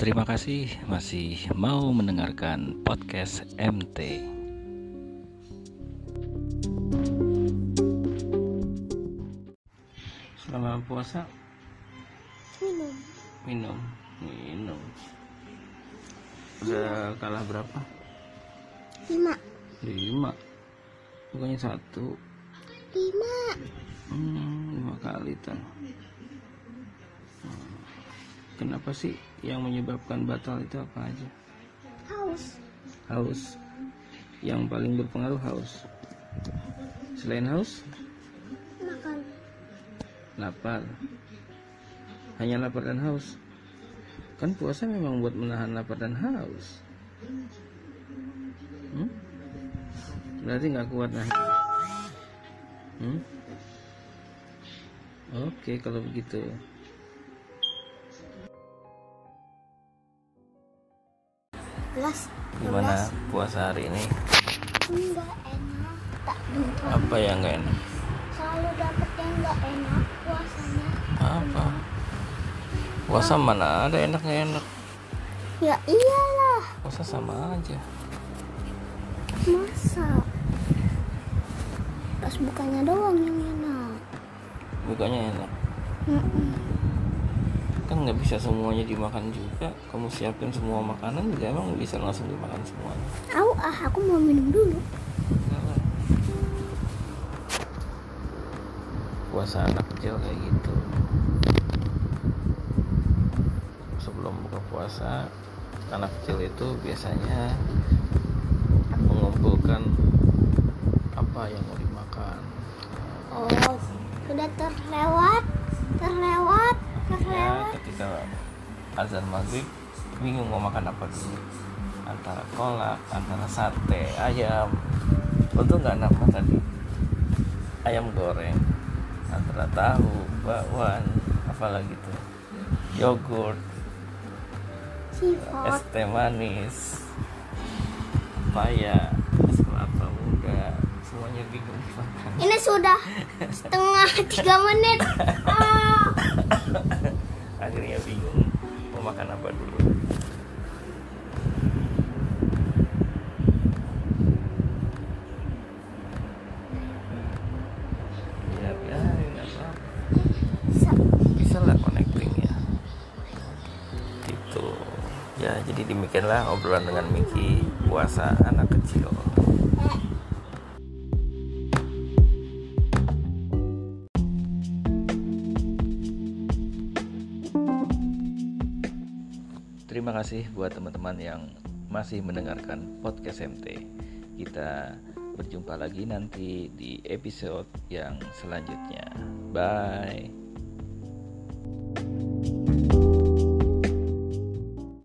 Terima kasih masih mau mendengarkan podcast MT. Selama puasa minum minum, minum. Udah kalah berapa? lima Lima. Bukannya satu. lima Hmm, lima kali tuh. Kenapa sih yang menyebabkan batal itu apa aja? haus Haus. Yang paling berpengaruh haus. Selain haus, makan lapar. Hanya lapar dan haus. Kan puasa memang buat menahan lapar dan haus. Hmm? Berarti nggak kuat nah. Hmm? Oke kalau begitu. Belas Gimana puasa hari ini? enggak enak tak duka Apa yang nggak enak? selalu dapet yang enggak enak puasanya Apa? Puasa mana ada enak nggak enak? ya iyalah Puasa sama aja. masa pas bukanya doang yang enak Bukannya enak. Mm-mm. Kan nggak bisa semuanya dimakan juga. Kamu siapin semua makanan juga emang bisa langsung dimakan semuanya. Au, ah aku mau minum dulu. Puasa anak kecil kayak gitu. Sebelum buka puasa, anak kecil itu biasanya mengumpulkan apa yang mau dimakan. oh sudah terlewat terlewat Ya, terlewat ketika azan maghrib bingung mau makan apa dulu antara kolak, antara sate, ayam. Untung nggak nama tadi ayam goreng, antara tahu, bakwan, apalagi tuh yogurt, es teh manis, paya, es kelapa muda, semuanya bingung makan. Ini sudah setengah tiga menit. Ah. ya jadi demikianlah obrolan dengan Miki puasa anak kecil Terima kasih buat teman-teman yang masih mendengarkan podcast MT. Kita berjumpa lagi nanti di episode yang selanjutnya. Bye.